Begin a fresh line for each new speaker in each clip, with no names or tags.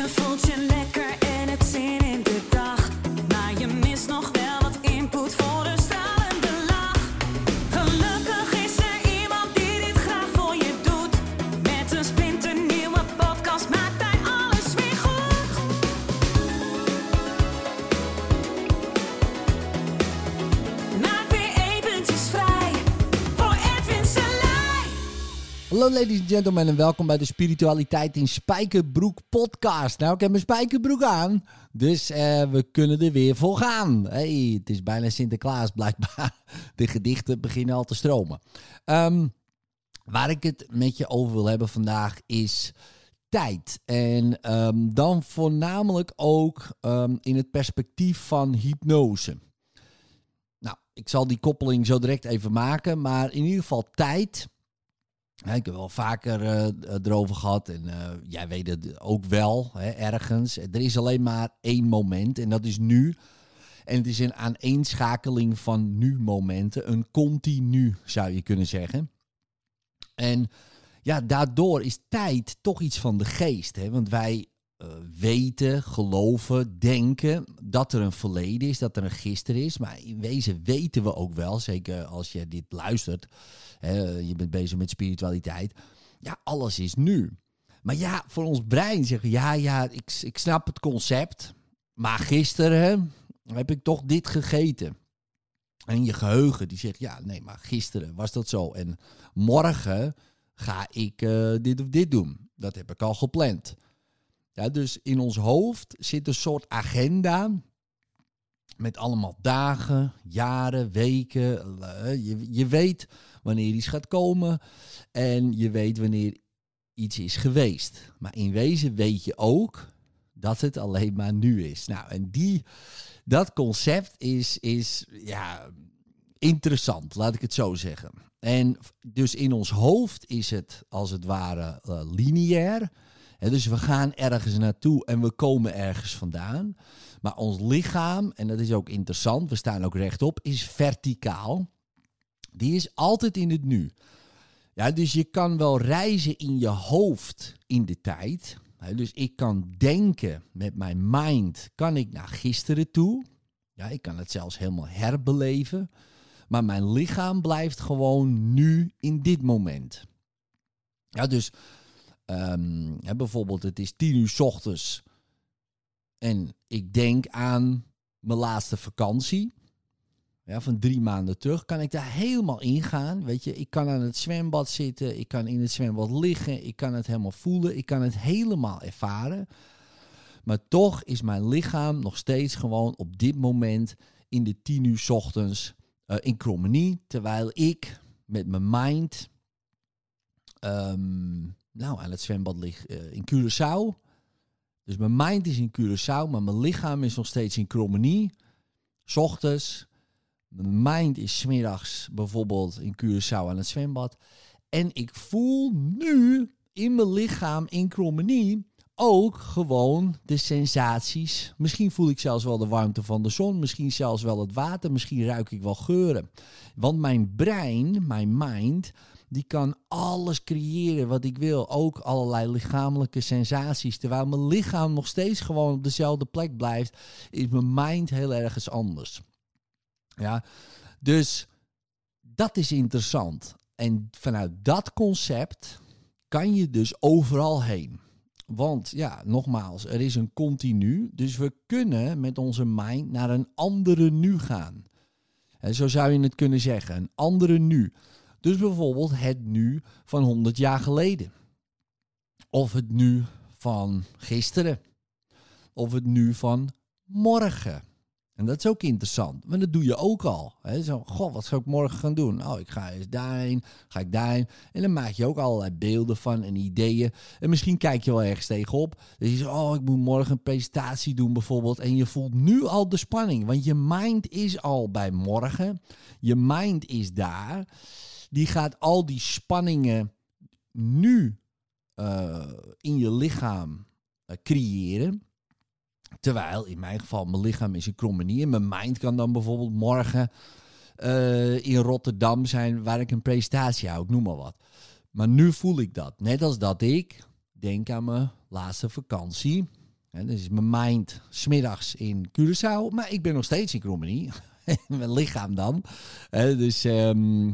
Je voelt
Ladies and gentlemen en welkom bij de Spiritualiteit in Spijkerbroek podcast. Nou, ik heb mijn spijkerbroek aan, dus eh, we kunnen er weer voor gaan. Hey, het is bijna Sinterklaas blijkbaar. De gedichten beginnen al te stromen. Ehm, waar ik het met je over wil hebben vandaag is tijd. En ehm, dan voornamelijk ook ehm, in het perspectief van hypnose. Nou, ik zal die koppeling zo direct even maken, maar in ieder geval tijd... Ja, ik heb wel vaker eh, erover gehad en eh, jij weet het ook wel hè, ergens. Er is alleen maar één moment en dat is nu. En het is een aaneenschakeling van nu-momenten, een continu zou je kunnen zeggen. En ja, daardoor is tijd toch iets van de geest. Hè? Want wij eh, weten, geloven, denken dat er een verleden is, dat er een gisteren is. Maar in wezen weten we ook wel, zeker als je dit luistert, hè, je bent bezig met spiritualiteit. Ja, alles is nu. Maar ja, voor ons brein zeggen ja, ja, ik, ik snap het concept. Maar gisteren heb ik toch dit gegeten. En je geheugen die zegt, ja, nee, maar gisteren was dat zo. En morgen ga ik eh, dit of dit doen. Dat heb ik al gepland. Ja, dus in ons hoofd zit een soort agenda met allemaal dagen, jaren, weken. eh, Je, je weet wanneer iets gaat komen en je weet wanneer iets is geweest. Maar in wezen weet je ook dat het alleen maar nu is. Nou, en die, dat concept is, is ja, interessant, laat ik het zo zeggen. En dus in ons hoofd is het als het ware eh, lineair. Dus we gaan ergens naartoe en we komen ergens vandaan. Maar ons lichaam, en dat is ook interessant, we staan ook rechtop, is verticaal. Die is altijd in het nu. Ja, dus je kan wel reizen in je hoofd in de tijd. Dus ik kan denken met mijn mind, kan ik naar gisteren toe. Ja, ik kan het zelfs helemaal herbeleven. Maar mijn lichaam blijft gewoon nu in dit moment. Ja, dus ehm, hè, bijvoorbeeld het is tien uur 's ochtends en ik denk aan mijn laatste vakantie. Ja, van drie maanden terug kan ik daar helemaal ingaan. Weet je, ik kan aan het zwembad zitten, ik kan in het zwembad liggen, ik kan het helemaal voelen, ik kan het helemaal ervaren. Maar toch is mijn lichaam nog steeds gewoon op dit moment in de tien uur ochtends eh, in Krommenie. Terwijl ik met mijn mind ehm, nou, aan het zwembad lig eh, in Curaçao. Dus mijn mind is in Curaçao, maar mijn lichaam is nog steeds in Krommenie. ochtends. Mijn mind is 's middags bijvoorbeeld in Curaçao aan het zwembad. En ik voel nu in mijn lichaam in Krommenie ook gewoon de sensaties. Misschien voel ik zelfs wel de warmte van de zon. Misschien zelfs wel het water. Misschien ruik ik wel geuren. Want mijn brein, mijn mind, die kan alles creëren wat ik wil. Ook allerlei lichamelijke sensaties. Terwijl mijn lichaam nog steeds gewoon op dezelfde plek blijft, is mijn mind heel ergens anders. Ja, dus dat is interessant. En vanuit dat concept kan je dus overal heen. Want ja, nogmaals, er is een continu. Dus we kunnen met onze mind naar een andere nu gaan. En zo zou je het kunnen zeggen, een andere nu. Dus bijvoorbeeld het nu van 100 jaar geleden. Of het nu van gisteren. Of het nu van morgen. En dat is ook interessant, want dat doe je ook al. Hè? Zo, goh, wat zou ik morgen gaan doen? Oh, ik ga eens daarheen, ga ik daarheen. En dan maak je ook allerlei beelden van en ideeën. En misschien kijk je wel ergens tegenop. Dus je zegt, oh, ik moet morgen een presentatie doen bijvoorbeeld. En je voelt nu al de spanning, want je mind is al bij morgen. Je mind is daar. Die gaat al die spanningen nu eh, in je lichaam eh, creëren. Terwijl in mijn geval mijn lichaam is een krommenie. En mijn mind kan dan bijvoorbeeld morgen eh, in Rotterdam zijn waar ik een presentatie hou. Ik noem maar wat. Maar nu voel ik dat. Net als dat ik denk aan mijn laatste vakantie. Hè, dus is mijn mind smiddags in Curaçao, maar ik ben nog steeds in Krommenie. mijn lichaam dan. Dus, ehm,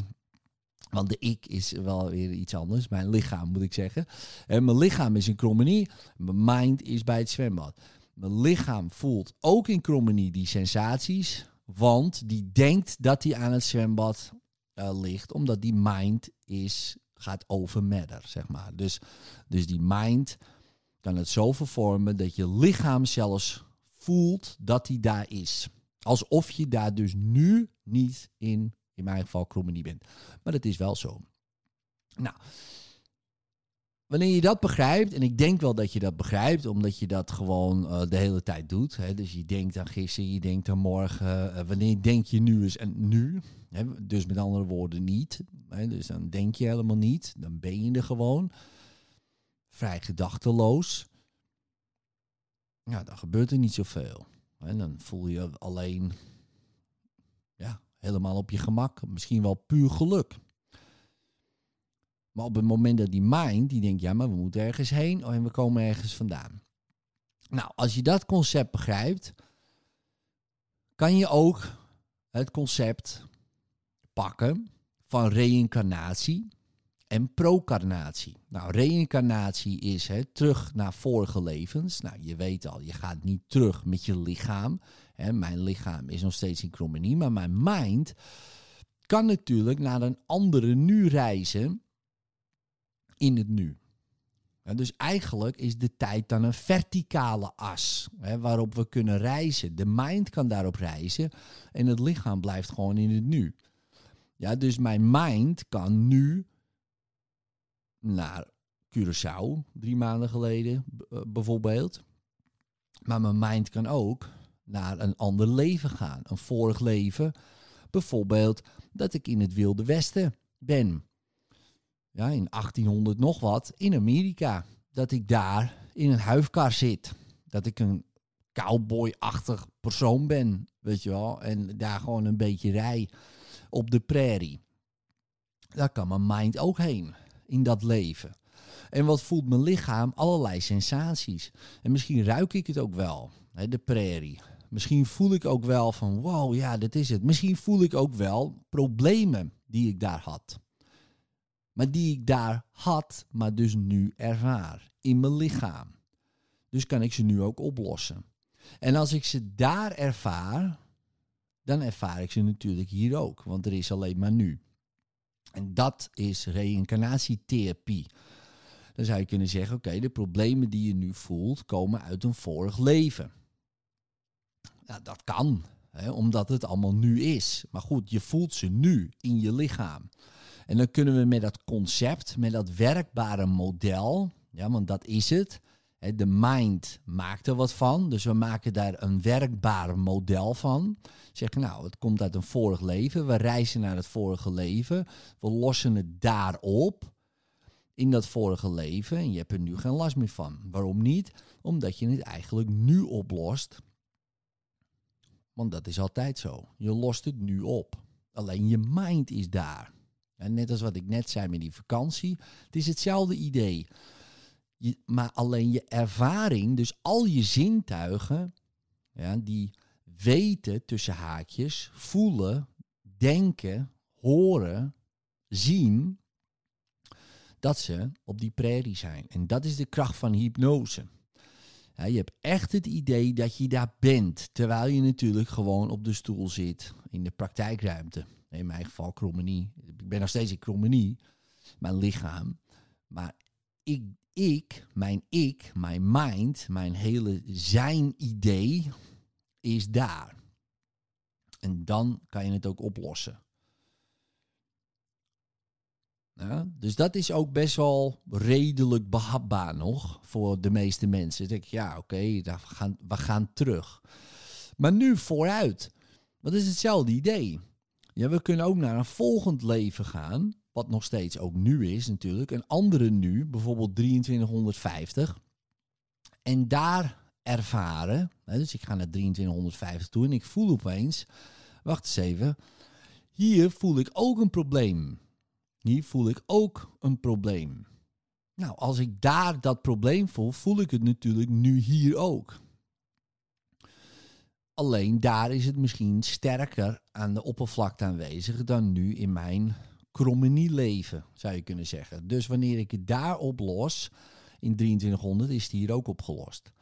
want de ik is wel weer iets anders. Mijn lichaam moet ik zeggen. En mijn lichaam is in Krommenie. Mijn mind is bij het zwembad. Mijn lichaam voelt ook in Krommenie die sensaties. Want die denkt dat hij aan het zwembad eh, ligt. Omdat die mind is, gaat over matter, zeg maar. Dus, dus die mind kan het zo vervormen dat je lichaam zelfs voelt dat hij daar is. Alsof je daar dus nu niet in, in mijn geval, Krommenie bent. Maar dat is wel zo. Nou, wanneer je dat begrijpt, en ik denk wel dat je dat begrijpt, omdat je dat gewoon uh, de hele tijd doet. Hè? Dus je denkt aan gisteren, je denkt aan morgen. Uh, wanneer denk je nu is en nu? Hè? Dus met andere woorden niet. Hè? Dus dan denk je helemaal niet. Dan ben je er gewoon. Vrij gedachteloos. Ja, dan gebeurt er niet zoveel. En dan voel je alleen ja, helemaal op je gemak. Misschien wel puur geluk. Maar op het moment dat die mind, die denkt, ja, maar we moeten ergens heen en we komen ergens vandaan. Nou, als je dat concept begrijpt, kan je ook het concept pakken van reïncarnatie en procarnatie. Nou, reïncarnatie is hè, terug naar vorige levens. Nou, je weet al, je gaat niet terug met je lichaam. Mijn lichaam is nog steeds in chromonie, maar mijn mind kan natuurlijk naar een andere nu reizen in het nu. dus eigenlijk is de tijd dan een verticale as hè, waarop we kunnen reizen. De mind kan daarop reizen en het lichaam blijft gewoon in het nu. Ja, dus mijn mind kan nu naar Curaçao, drie maanden geleden eh, bijvoorbeeld. Maar mijn mind kan ook naar een ander leven gaan. Een vorig leven. Bijvoorbeeld dat ik in het Wilde Westen ben ja, in 1800 nog wat, in Amerika. Dat ik daar in een huifkar zit. Dat ik een cowboy-achtig persoon ben, weet je wel. En daar gewoon een beetje rij op de prairie. Daar kan mijn mind ook heen, in dat leven. En wat voelt mijn lichaam? Allerlei sensaties. En misschien ruik ik het ook wel, hè, de prairie. Misschien voel ik ook wel van, wow, ja, dat is het. Misschien voel ik ook wel problemen die ik daar had maar die ik daar had, maar dus nu ervaar in mijn lichaam. Dus kan ik ze nu ook oplossen. En als ik ze daar ervaar, dan ervaar ik ze natuurlijk hier ook, want er is alleen maar nu. En dat is reïncarnatietherapie. Dan zou je kunnen zeggen: oké, de problemen die je nu voelt komen uit een vorig leven. Ja, dat kan, hè, omdat het allemaal nu is. Maar goed, je voelt ze nu in je lichaam. En dan kunnen we met dat concept, met dat werkbare model, ja, want dat is het. De mind maakt er wat van, dus we maken daar een werkbaar model van. Zeggen, nou, het komt uit een vorig leven, we reizen naar het vorige leven, we lossen het daarop in dat vorige leven en je hebt er nu geen last meer van. Waarom niet? Omdat je het eigenlijk nu oplost. Want dat is altijd zo. Je lost het nu op. Alleen je mind is daar. En net als wat ik net zei met die vakantie, het is hetzelfde idee. Maar alleen je ervaring, dus al je zintuigen, ja, die weten tussen haakjes, voelen, denken, horen, zien, dat ze op die prairie zijn. En dat is de kracht van hypnose. Je hebt echt het idee dat je daar bent, terwijl je natuurlijk gewoon op de stoel zit in de praktijkruimte in mijn geval Krommenie. Ik ben nog steeds in Krommenie, mijn lichaam. Maar ik, ik, mijn ik, mijn mind, mijn hele zijn-idee is daar. En dan kan je het ook oplossen. Ja, dus dat is ook best wel redelijk behapbaar nog voor de meeste mensen. Dan denk ik, ja, oké, we, gaan, we gaan terug. Maar nu vooruit. Wat is hetzelfde idee. Ja, we kunnen ook naar een volgend leven gaan, wat nog steeds ook nu is natuurlijk, een andere nu, bijvoorbeeld 2350. En daar ervaren, dus ik ga naar 2350 toe en ik voel opeens, wacht eens even, hier voel ik ook een probleem. Hier voel ik ook een probleem. Nou, als ik daar dat probleem voel, voel ik het natuurlijk nu hier ook. Alleen daar is het misschien sterker aan de oppervlakte aanwezig dan nu in mijn leven, zou je kunnen zeggen. Dus wanneer ik het daar oplos, in 2300, is het hier ook opgelost.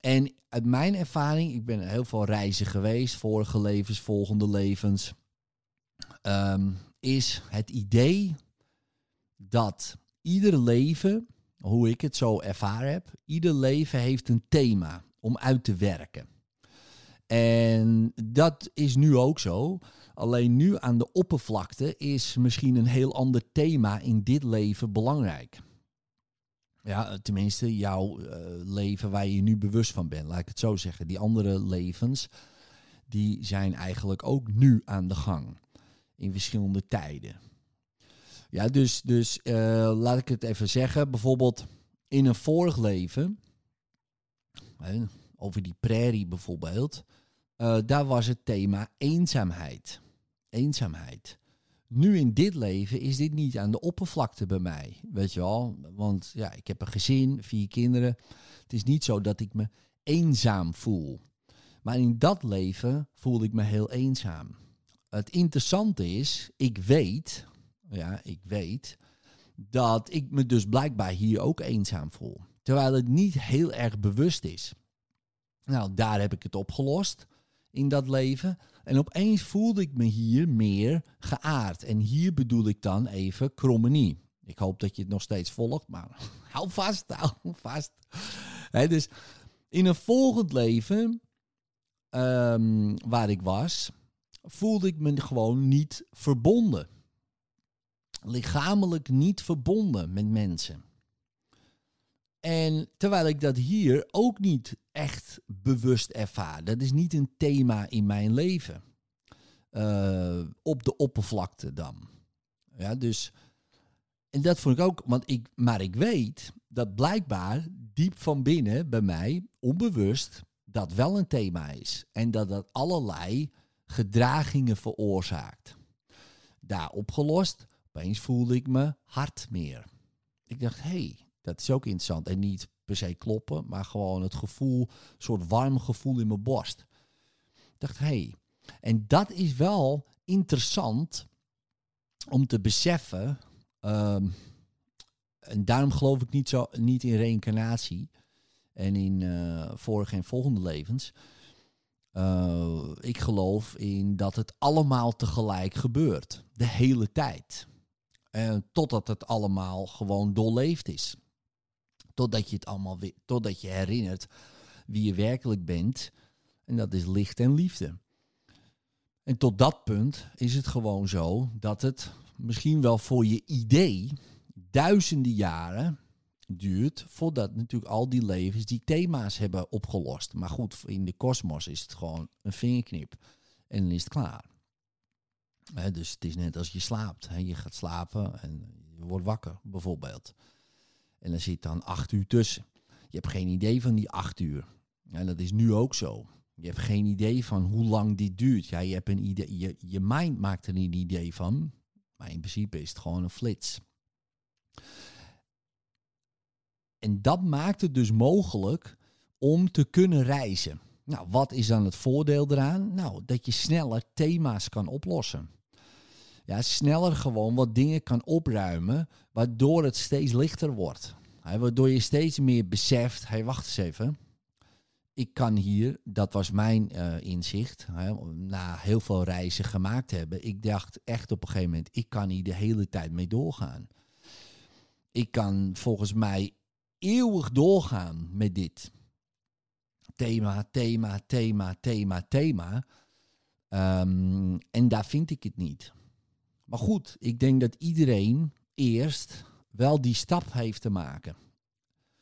En uit mijn ervaring, ik ben heel veel reizen geweest, vorige levens, volgende levens, ehm, is het idee dat ieder leven, hoe ik het zo ervaren heb, ieder leven heeft een thema om uit te werken. En dat is nu ook zo. Alleen nu aan de oppervlakte is misschien een heel ander thema in dit leven belangrijk. Ja, tenminste, jouw uh, leven waar je nu bewust van bent, laat ik het zo zeggen. Die andere levens, die zijn eigenlijk ook nu aan de gang. In verschillende tijden. Ja, dus, dus uh, laat ik het even zeggen. Bijvoorbeeld in een vorig leven, over die prairie bijvoorbeeld, uh, daar was het thema eenzaamheid. Eenzaamheid. Nu in dit leven is dit niet aan de oppervlakte bij mij. Weet je wel? Want ja, ik heb een gezin, vier kinderen. Het is niet zo dat ik me eenzaam voel. Maar in dat leven voel ik me heel eenzaam. Het interessante is, ik weet, ja, ik weet dat ik me dus blijkbaar hier ook eenzaam voel. Terwijl het niet heel erg bewust is. Nou, daar heb ik het opgelost in dat leven. En opeens voelde ik me hier meer geaard. En hier bedoel ik dan even krommenie. Ik hoop dat je het nog steeds volgt, maar hou vast, hou vast. dus in een volgend leven ehm, waar ik was, voelde ik me gewoon niet verbonden. Lichamelijk niet verbonden met mensen. En terwijl ik dat hier ook niet echt bewust ervaar. Dat is niet een thema in mijn leven. Uh, op de oppervlakte dan. Ja, dus. En dat vond ik ook, want ik, maar ik weet dat blijkbaar diep van binnen bij mij, onbewust, dat wel een thema is. En dat dat allerlei gedragingen veroorzaakt. Daar opgelost, opeens voelde ik me hard meer. Ik dacht, hé, hey, dat is ook interessant. En niet per se kloppen, maar gewoon het gevoel, een soort warm gevoel in mijn borst. Ik dacht, hé. Hey. En dat is wel interessant om te beseffen. Ehm, en daarom geloof ik niet, zo, niet in reïncarnatie en in uh, vorige en volgende levens. Uh, ik geloof in dat het allemaal tegelijk gebeurt, de hele tijd. En totdat het allemaal gewoon doorleefd is. Totdat je het allemaal totdat je herinnert wie je werkelijk bent. En dat is licht en liefde. En tot dat punt is het gewoon zo dat het misschien wel voor je idee duizenden jaren duurt voordat natuurlijk al die levens die thema's hebben opgelost. Maar goed, in de kosmos is het gewoon een vingerknip en dan is het klaar. dus het is net als je slaapt. je gaat slapen en je wordt wakker bijvoorbeeld. En er zit dan acht uur tussen. Je hebt geen idee van die acht uur. En dat is nu ook zo. Je hebt geen idee van hoe lang dit duurt. Ja, je, hebt een idee, je, je mind maakt er een idee van. Maar in principe is het gewoon een flits. En dat maakt het dus mogelijk om te kunnen reizen. Nou, wat is dan het voordeel eraan? Nou, dat je sneller thema's kan oplossen ja, sneller gewoon wat dingen kan opruimen, waardoor het steeds lichter wordt. waardoor je steeds meer beseft, hey, wacht eens even, ik kan hier, dat was mijn uh, inzicht, na heel veel reizen gemaakt hebben, ik dacht echt op een gegeven moment, ik kan hier de hele tijd mee doorgaan. Ik kan volgens mij eeuwig doorgaan met dit. Thema, thema, thema, thema, thema. Um, en daar vind ik het niet. Maar goed, ik denk dat iedereen eerst wel die stap heeft te maken.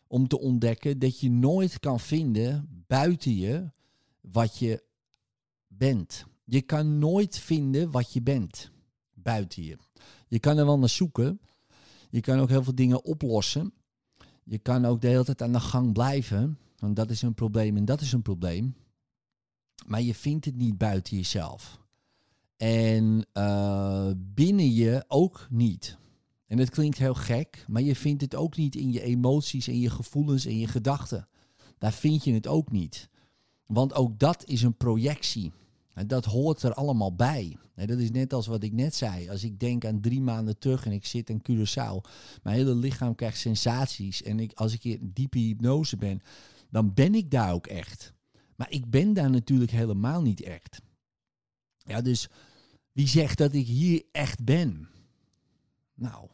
Om te ontdekken dat je nooit kan vinden buiten je wat je bent. Je kan nooit vinden wat je bent buiten je. Je kan er wel naar zoeken. Je kan ook heel veel dingen oplossen. Je kan ook de hele tijd aan de gang blijven. Want dat is een probleem en dat is een probleem. Maar je vindt het niet buiten jezelf. En uh, binnen je ook niet. En dat klinkt heel gek, maar je vindt het ook niet in je emoties en je gevoelens en je gedachten. Daar vind je het ook niet. Want ook dat is een projectie. Dat hoort er allemaal bij. dat is net als wat ik net zei. Als ik denk aan drie maanden terug en ik zit in Curaçao. Mijn hele lichaam krijgt sensaties. En ik, als ik in diepe hypnose ben, dan ben ik daar ook echt. Maar ik ben daar natuurlijk helemaal niet echt. Ja, dus wie zegt dat ik hier echt ben? Nou,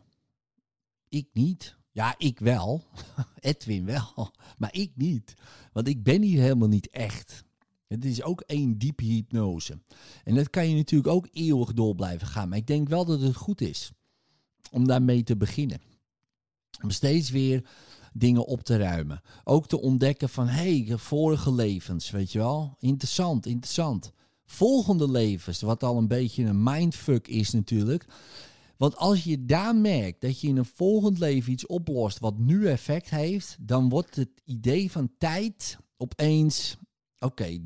ik niet. Ja, ik wel. Edwin wel. Maar ik niet. Want ik ben hier helemaal niet echt. Het is ook één diepe hypnose. En dat kan je natuurlijk ook eeuwig door blijven gaan. Maar ik denk wel dat het goed is om daarmee te beginnen. Om steeds weer dingen op te ruimen. Ook te ontdekken van, hé, hey, vorige levens, weet je wel. Interessant, interessant. Volgende levens, wat al een beetje een mindfuck is natuurlijk. Want als je daar merkt dat je in een volgend leven iets oplost wat nu effect heeft, dan wordt het idee van tijd opeens, oké,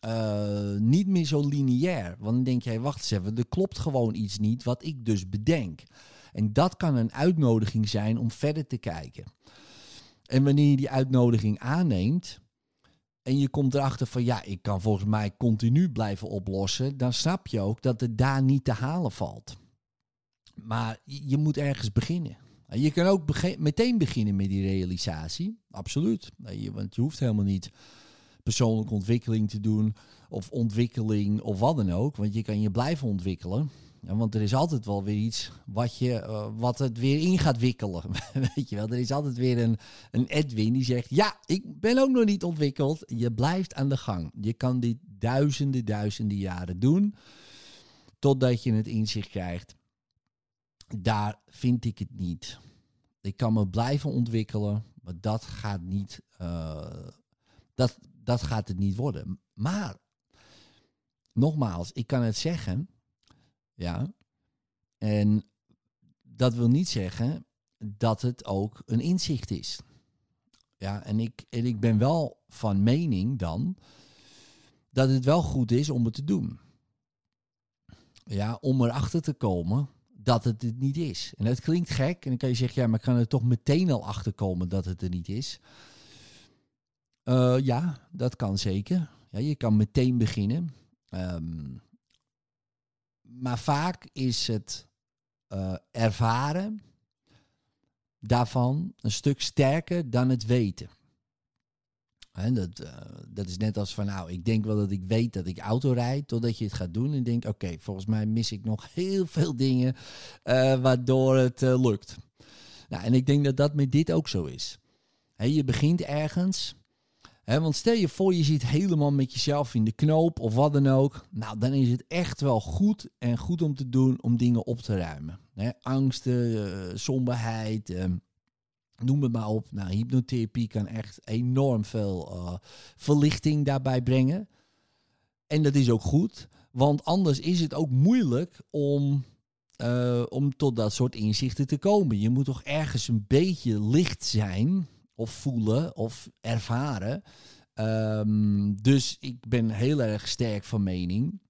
eh, niet meer zo lineair. Want dan denk jij, wacht eens even, er klopt gewoon iets niet wat ik dus bedenk. En dat kan een uitnodiging zijn om verder te kijken. En wanneer je die uitnodiging aanneemt en je komt erachter van ja, ik kan volgens mij continu blijven oplossen, dan snap je ook dat het daar niet te halen valt. Maar je moet ergens beginnen. Je kan ook meteen beginnen met die realisatie. Absoluut. Want je hoeft helemaal niet persoonlijke ontwikkeling te doen. Of ontwikkeling of wat dan ook. Want je kan je blijven ontwikkelen. Ja, want er is altijd wel weer iets wat, je, uh, wat het weer in gaat wikkelen. Weet je wel, er is altijd weer een, een Edwin die zegt: Ja, ik ben ook nog niet ontwikkeld. Je blijft aan de gang. Je kan dit duizenden, duizenden jaren doen. Totdat je het inzicht krijgt daar vind ik het niet. Ik kan me blijven ontwikkelen, maar dat gaat niet, uh, dat, dat gaat het niet worden. Maar, nogmaals, ik kan het zeggen, ja, en dat wil niet zeggen dat het ook een inzicht is. Ja, en ik, en ik ben wel van mening dan dat het wel goed is om het te doen. Ja, om erachter te komen dat het het niet is. En dat klinkt gek. En dan kan je zeggen, ja, maar kan er toch meteen al achter komen dat het er niet is? Uh, ja, dat kan zeker. Ja, je kan meteen beginnen. Um, maar vaak is het uh, ervaren daarvan een stuk sterker dan het weten. En dat, uh, dat is net als van, nou, ik denk wel dat ik weet dat ik auto rijd, totdat je het gaat doen en denkt, oké, volgens mij mis ik nog heel veel dingen waardoor het lukt. Nou, en ik denk dat dat met dit ook zo is. Je begint ergens, want stel je voor je zit helemaal met jezelf in de knoop of wat dan ook. Nou, dan is het echt wel goed en goed om te doen om dingen op te ruimen. He, angsten, somberheid, ehm, Noem het maar op. Nou, hypnotherapie kan echt enorm veel uh, verlichting daarbij brengen. En dat is ook goed, want anders is het ook moeilijk om, uh, om tot dat soort inzichten te komen. Je moet toch ergens een beetje licht zijn, of voelen, of ervaren. Um, dus ik ben heel erg sterk van mening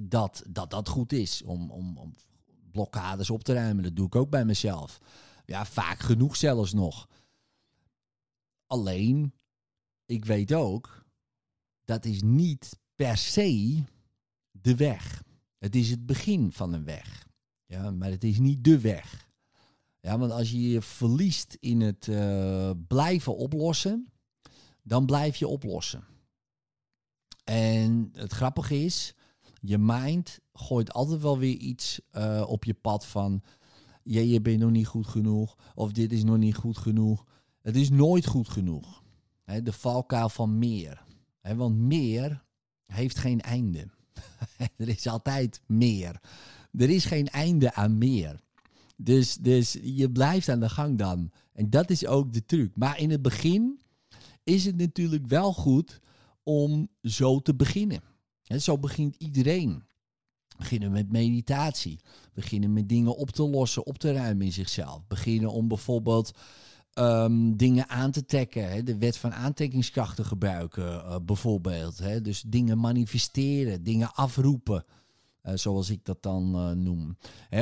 dat dat, dat goed is om, om, om blokkades op te ruimen. Dat doe ik ook bij mezelf. Ja, vaak genoeg zelfs nog. Alleen, ik weet ook, dat is niet per se de weg. Het is het begin van een weg. Ja, maar het is niet de weg. Ja, want als je je verliest in het uh, blijven oplossen, dan blijf je oplossen. En het grappige is, je mind gooit altijd wel weer iets uh, op je pad van ja, je bent nog niet goed genoeg. Of dit is nog niet goed genoeg. Het is nooit goed genoeg. de valkuil van meer. want meer heeft geen einde. er is altijd meer. Er is geen einde aan meer. Dus, dus je blijft aan de gang dan. En dat is ook de truc. Maar in het begin is het natuurlijk wel goed om zo te beginnen. En zo begint iedereen. Beginnen met meditatie. Beginnen met dingen op te lossen, op te ruimen in zichzelf. Beginnen om bijvoorbeeld um, dingen aan te trekken. De wet van aantrekkingskracht te gebruiken, uh, bijvoorbeeld. Dus dingen manifesteren, dingen afroepen. Eh, zoals ik dat dan eh, noem.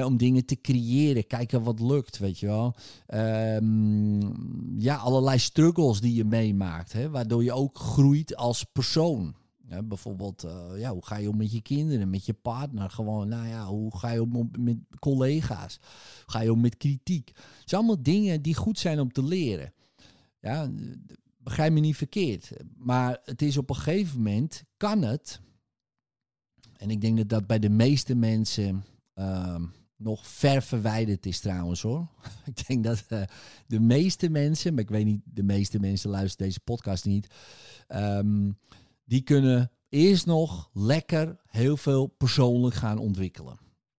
Om dingen te creëren, kijken wat lukt, weet je wel. Ehm, ja, allerlei struggles die je meemaakt, hè, waardoor je ook groeit als persoon. Bijvoorbeeld, eh, ja, hoe ga je om met je kinderen, met je partner? Gewoon, nou ja, hoe ga je om met collega's? Hoe ga je om met kritiek? Het zijn allemaal dingen die goed zijn om te leren. Ja, begrijp me niet verkeerd. Maar het is op een gegeven moment, kan het en ik denk dat dat bij de meeste mensen ehm, nog ver verwijderd is trouwens hoor. ik denk dat uh, de meeste mensen, maar ik weet niet, de meeste mensen luisteren deze podcast niet. Ehm, die kunnen eerst nog lekker heel veel persoonlijk gaan ontwikkelen.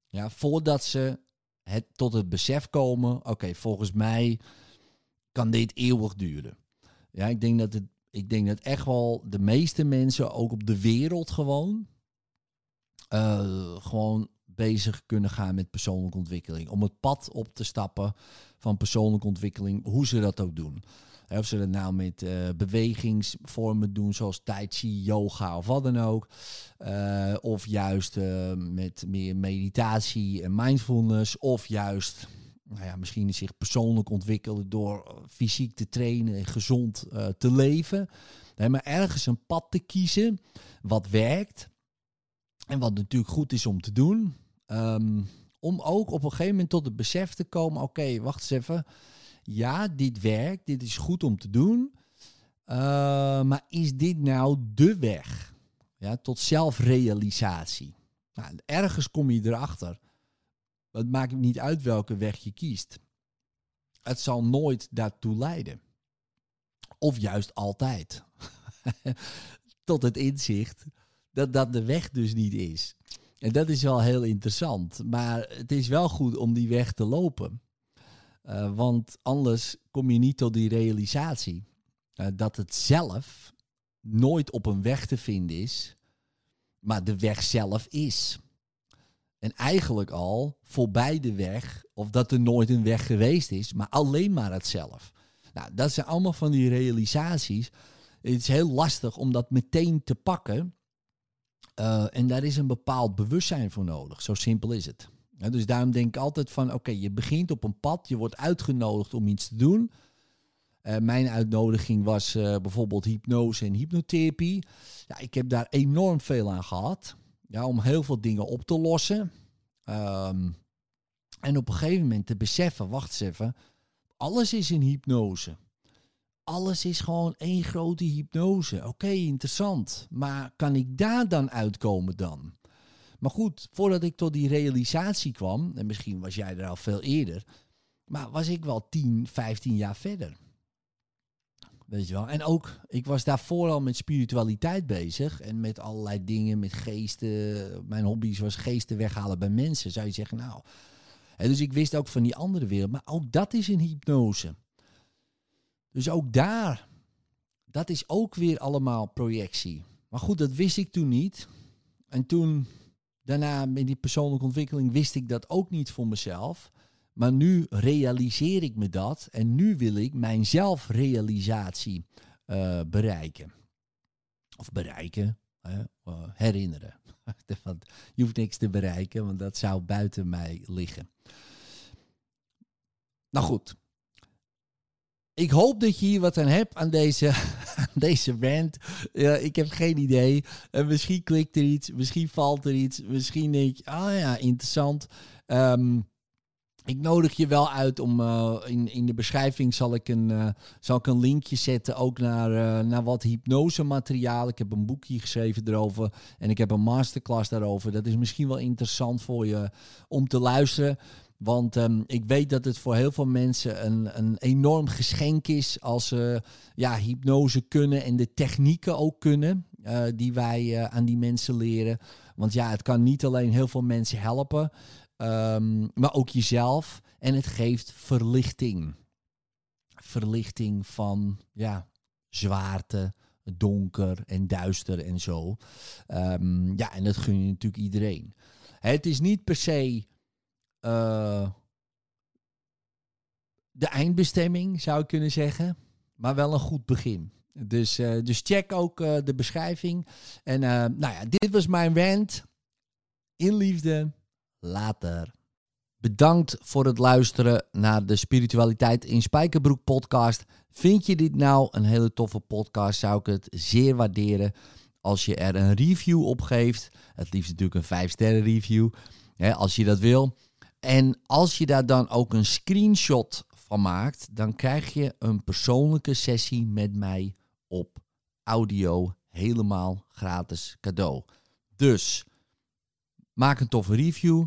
Ja, voordat ze het, tot het besef komen, oké, volgens mij kan dit eeuwig duren. Ja, ik denk dat het, ik denk dat echt wel de meeste mensen ook op de wereld gewoon uh, gewoon bezig kunnen gaan met persoonlijke ontwikkeling. Om het pad op te stappen van persoonlijke ontwikkeling, hoe ze dat ook doen. Of ze dat nou met uh, bewegingsvormen doen, zoals tai chi, yoga of wat dan ook. Uh, of juist met meer meditatie en mindfulness. Of juist, nou ja, misschien zich persoonlijk ontwikkelen door fysiek te trainen en gezond te leven. maar ergens een pad te kiezen wat werkt en wat natuurlijk goed is om te doen. Um, om ook op een gegeven moment tot het besef te komen: oké, wacht eens even. Ja, dit werkt, dit is goed om te doen. Uh, maar is dit nou de weg ja, tot zelfrealisatie? Nou, ergens kom je erachter. Het maakt niet uit welke weg je kiest. Het zal nooit daartoe leiden. Of juist altijd. tot het inzicht dat dat de weg dus niet is. En dat is wel heel interessant. Maar het is wel goed om die weg te lopen. Uh, want anders kom je niet tot die realisatie uh, dat het zelf nooit op een weg te vinden is, maar de weg zelf is. En eigenlijk al voorbij de weg, of dat er nooit een weg geweest is, maar alleen maar het zelf. Nou, dat zijn allemaal van die realisaties. Het is heel lastig om dat meteen te pakken. Uh, en daar is een bepaald bewustzijn voor nodig. Zo simpel is het. Dus daarom denk ik altijd van, oké, je begint op een pad, je wordt uitgenodigd om iets te doen. Uh, mijn uitnodiging was uh, bijvoorbeeld hypnose en hypnotherapie. Ja, ik heb daar enorm veel aan gehad. Ja, om heel veel dingen op te lossen. Um, en op een gegeven moment te beseffen, wacht eens even, alles is in hypnose alles is gewoon één grote hypnose. Oké, interessant. Maar kan ik daar dan uitkomen dan? Maar goed, voordat ik tot die realisatie kwam, en misschien was jij er al veel eerder, maar was ik wel 10, 15 jaar verder. Weet je wel? En ook, ik was daarvoor al met spiritualiteit bezig en met allerlei dingen, met geesten. Mijn hobby's was geesten weghalen bij mensen, zou je zeggen. Nou, en dus ik wist ook van die andere wereld, maar ook dat is een hypnose. Dus ook daar, dat is ook weer allemaal projectie. Maar goed, dat wist ik toen niet. En toen, daarna met die persoonlijke ontwikkeling, wist ik dat ook niet voor mezelf. Maar nu realiseer ik me dat en nu wil ik mijn zelfrealisatie uh, bereiken. Of bereiken, uh, herinneren. want je hoeft niks te bereiken, want dat zou buiten mij liggen. Nou goed, ik hoop dat je hier wat aan hebt aan deze, deze rant. Ja, ik heb geen idee. Uh, misschien klikt er iets, misschien valt er iets. Misschien denk ah ja, interessant. Um, ik nodig je wel uit om uh, in, in de beschrijving zal ik een, uh, zal ik een linkje zetten ook naar, naar wat hypnose materiaal. Ik heb een boekje geschreven erover en ik heb een masterclass daarover. Dat is misschien wel interessant voor je om te luisteren. Want um, ik weet dat het voor heel veel mensen een, een enorm geschenk is als ze ja, hypnose kunnen en de technieken ook kunnen uh, die wij uh, aan die mensen leren. Want ja, het kan niet alleen heel veel mensen helpen, um, maar ook jezelf. En het geeft verlichting. Verlichting van ja, zwaarte, donker en duister en zo. Um, ja, en dat gun je natuurlijk iedereen. Het is niet per se uh, de eindbestemming, zou ik kunnen zeggen. Maar wel een goed begin. Dus, uh, dus check ook uh, de beschrijving. En nou ja, dit was mijn rant. In liefde. Later. Bedankt voor het luisteren naar de Spiritualiteit in Spijkerbroek podcast. Vind je dit nou een hele toffe podcast, zou ik het zeer waarderen als je er een review op geeft. Het liefst natuurlijk een 5 sterren review, hè, als je dat wil. En als je daar dan ook een screenshot van maakt, dan krijg je een persoonlijke sessie met mij op audio helemaal gratis cadeau. Dus maak een toffe review.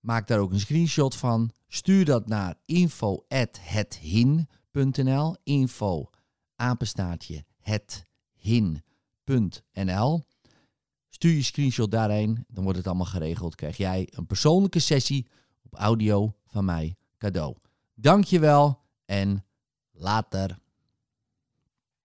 Maak daar ook een screenshot van. Stuur dat naar info@hethin.nl. Info apenstaartje hethin.nl. Stuur je screenshot daarheen, dan wordt het allemaal geregeld. Krijg jij een persoonlijke sessie op audio van mij cadeau. Dankjewel en later.